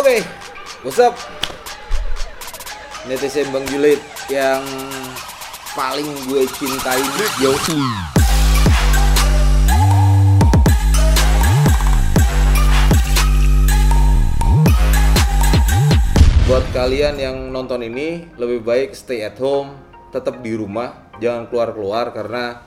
Oke, what's up? Netizen Bang Julid yang paling gue cintai yo. Buat kalian yang nonton ini lebih baik stay at home, tetap di rumah, jangan keluar-keluar karena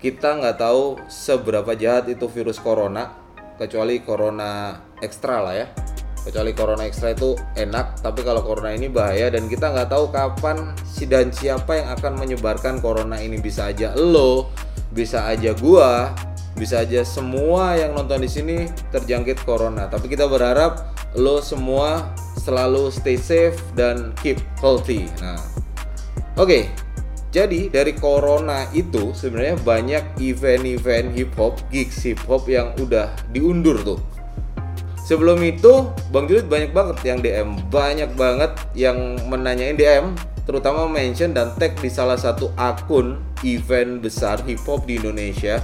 kita nggak tahu seberapa jahat itu virus corona kecuali corona ekstra lah ya kecuali corona ekstra itu enak tapi kalau corona ini bahaya dan kita nggak tahu kapan si dan siapa yang akan menyebarkan corona ini. Bisa aja lo bisa aja gua bisa aja semua yang nonton di sini terjangkit corona. Tapi kita berharap lo semua selalu stay safe dan keep healthy. Nah oke. Jadi dari corona itu sebenarnya banyak event-event hip hop, gigs hip hop yang udah diundur tuh. Sebelum itu Bang Julid banyak banget yang DM, banyak banget yang menanyain DM, terutama mention dan tag di salah satu akun event besar hip hop di Indonesia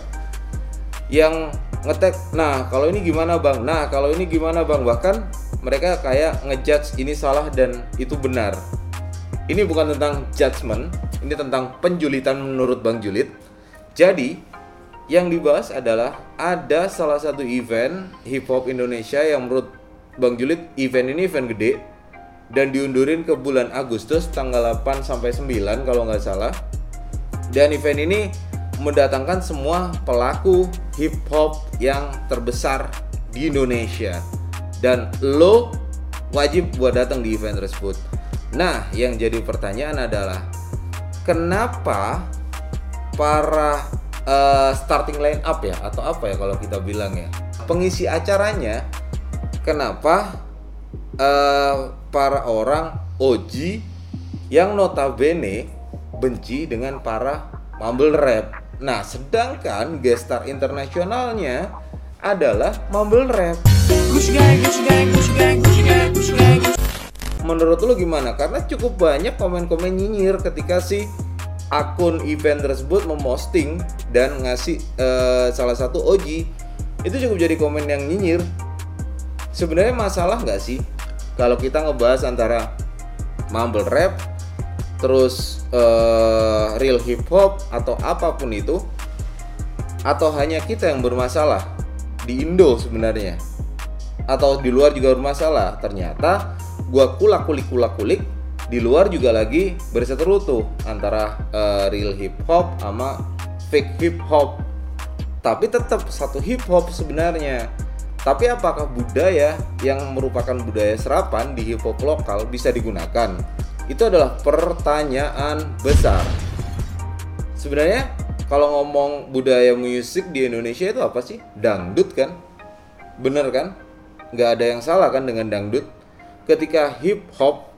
yang ngetek, nah kalau ini gimana bang, nah kalau ini gimana bang, bahkan mereka kayak ngejudge ini salah dan itu benar. Ini bukan tentang judgement, ini tentang penjulitan menurut Bang Julit. Jadi, yang dibahas adalah ada salah satu event hip hop Indonesia yang menurut Bang Julit event ini event gede dan diundurin ke bulan Agustus tanggal 8 sampai 9 kalau nggak salah. Dan event ini mendatangkan semua pelaku hip hop yang terbesar di Indonesia. Dan lo wajib buat datang di event tersebut. Nah, yang jadi pertanyaan adalah kenapa para uh, starting line up ya atau apa ya kalau kita bilang ya pengisi acaranya kenapa uh, para orang OG yang notabene benci dengan para mumble rap. Nah, sedangkan guest star internasionalnya adalah mumble rap. Menurut lo gimana? Karena cukup banyak komen-komen nyinyir ketika si akun event tersebut memosting dan ngasih uh, salah satu OG itu cukup jadi komen yang nyinyir. Sebenarnya masalah nggak sih kalau kita ngebahas antara mumble rap, terus uh, real hip hop atau apa pun itu, atau hanya kita yang bermasalah di Indo sebenarnya, atau di luar juga bermasalah? Ternyata gua kulak kulik kulak kulik di luar juga lagi berseteru tuh antara uh, real hip hop sama fake hip hop. Tapi tetap satu hip hop sebenarnya. Tapi apakah budaya yang merupakan budaya serapan di hip hop lokal bisa digunakan? Itu adalah pertanyaan besar. Sebenarnya kalau ngomong budaya musik di Indonesia itu apa sih? Dangdut kan? Bener kan? Nggak ada yang salah kan dengan dangdut? Ketika hip hop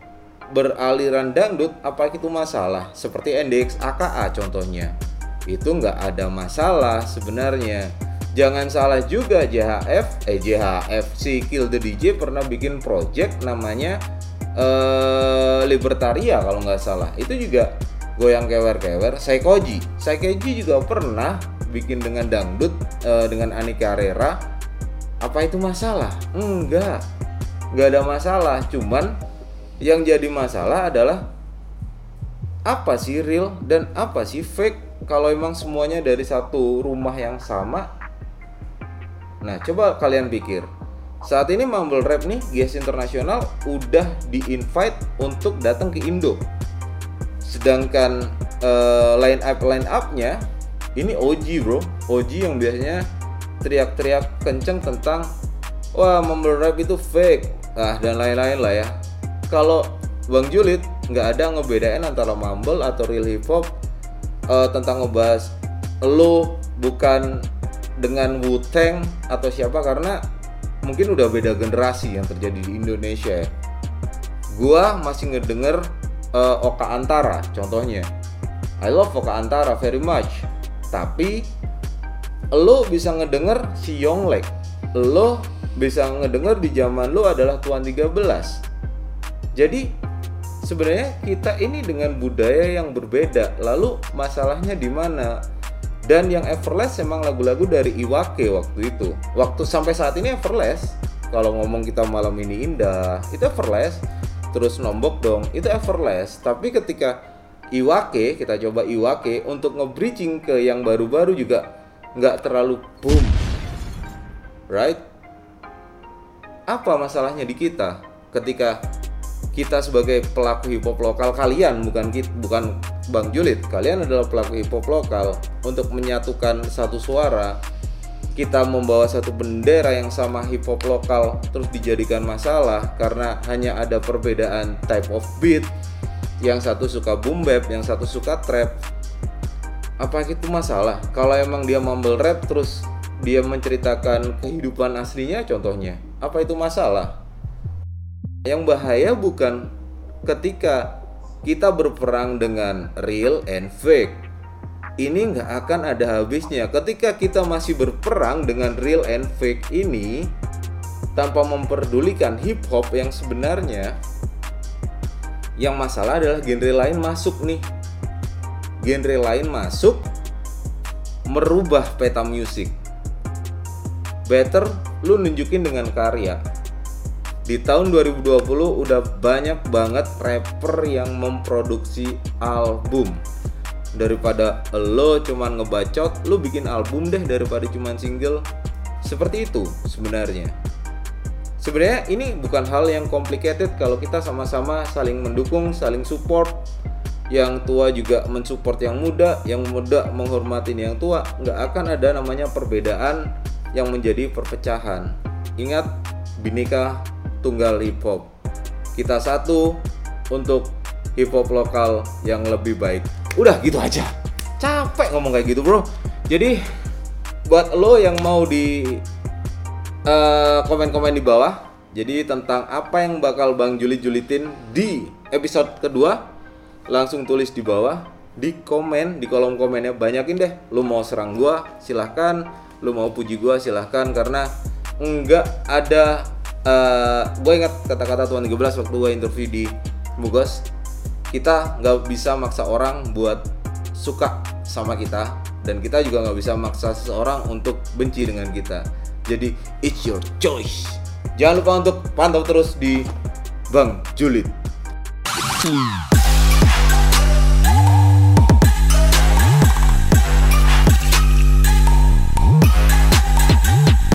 beraliran dangdut apa itu masalah? Seperti NDX AKA contohnya. Itu nggak ada masalah sebenarnya. Jangan salah juga JHF eh JHF si Kill the DJ pernah bikin project namanya eh, Libertaria kalau nggak salah. Itu juga goyang kewer-kewer. Saikoji. Saikoji juga pernah bikin dengan dangdut eh, dengan Ani Carrera apa itu masalah? Enggak. Nggak ada masalah. Cuman yang jadi masalah adalah apa sih real dan apa sih fake? Kalau emang semuanya dari satu rumah yang sama. Nah coba kalian pikir. Saat ini Mumble Rap nih guys internasional udah di invite untuk datang ke Indo. Sedangkan uh, line up line upnya ini OG bro OG yang biasanya teriak-teriak kenceng tentang wah Mumble Rap itu fake. Ah dan lain-lain lah ya kalau Bang Julid nggak ada ngebedain antara mumble atau real hip hop uh, tentang ngebahas lo bukan dengan Wu Tang atau siapa karena mungkin udah beda generasi yang terjadi di Indonesia ya. Gua masih ngedenger uh, Oka Antara contohnya. I love Oka Antara very much. Tapi lo bisa ngedenger si Yonglek. Lo bisa ngedenger di zaman lu adalah Tuan 13. Jadi sebenarnya kita ini dengan budaya yang berbeda. Lalu masalahnya di mana? Dan yang Everlast emang lagu-lagu dari Iwake waktu itu. Waktu sampai saat ini Everlast kalau ngomong kita malam ini indah itu effortless terus nombok dong itu effortless tapi ketika Iwake kita coba Iwake untuk nge-bridging ke yang baru-baru juga nggak terlalu boom right apa masalahnya di kita ketika kita sebagai pelaku hip hop lokal kalian bukan kita, bukan Bang Julid kalian adalah pelaku hip hop lokal. Untuk menyatukan satu suara kita membawa satu bendera yang sama hip hop lokal terus dijadikan masalah karena hanya ada perbedaan type of beat. Yang satu suka boom bap yang satu suka trap. Apa itu masalah? Kalau emang dia mumble rap terus dia menceritakan kehidupan aslinya contohnya apa itu masalah yang bahaya bukan ketika kita berperang dengan real and fake. Ini nggak akan ada habisnya. Ketika kita masih berperang dengan real and fake ini tanpa memperdulikan hip hop yang sebenarnya yang masalah adalah genre lain masuk nih. Genre lain masuk merubah peta musik better lu nunjukin dengan karya di tahun 2020 udah banyak banget rapper yang memproduksi album. Daripada lo cuman ngebacot lo bikin album deh daripada cuman single. Seperti itu sebenarnya. Sebenarnya ini bukan hal yang complicated kalau kita sama-sama saling mendukung saling support. Yang tua juga mensupport yang muda yang muda menghormatin yang tua. Nggak akan ada namanya perbedaan yang menjadi perpecahan. Ingat bineka tunggal hip hop kita satu untuk hip hop lokal yang lebih baik. Udah gitu aja. Capek ngomong kayak gitu bro. Jadi buat lo yang mau di uh, komen-komen di bawah jadi tentang apa yang bakal Bang Juli julitin di episode kedua langsung tulis di bawah di komen di kolom komennya. Banyakin deh lo mau serang gua silahkan. Lo mau puji gua silahkan. Karena enggak ada uh, gue ingat kata-kata Tuan 13 waktu gue interview di Mugos kita nggak bisa maksa orang buat suka sama kita dan kita juga nggak bisa maksa seseorang untuk benci dengan kita. Jadi it's your choice. Jangan lupa untuk pantau terus di Bang Julid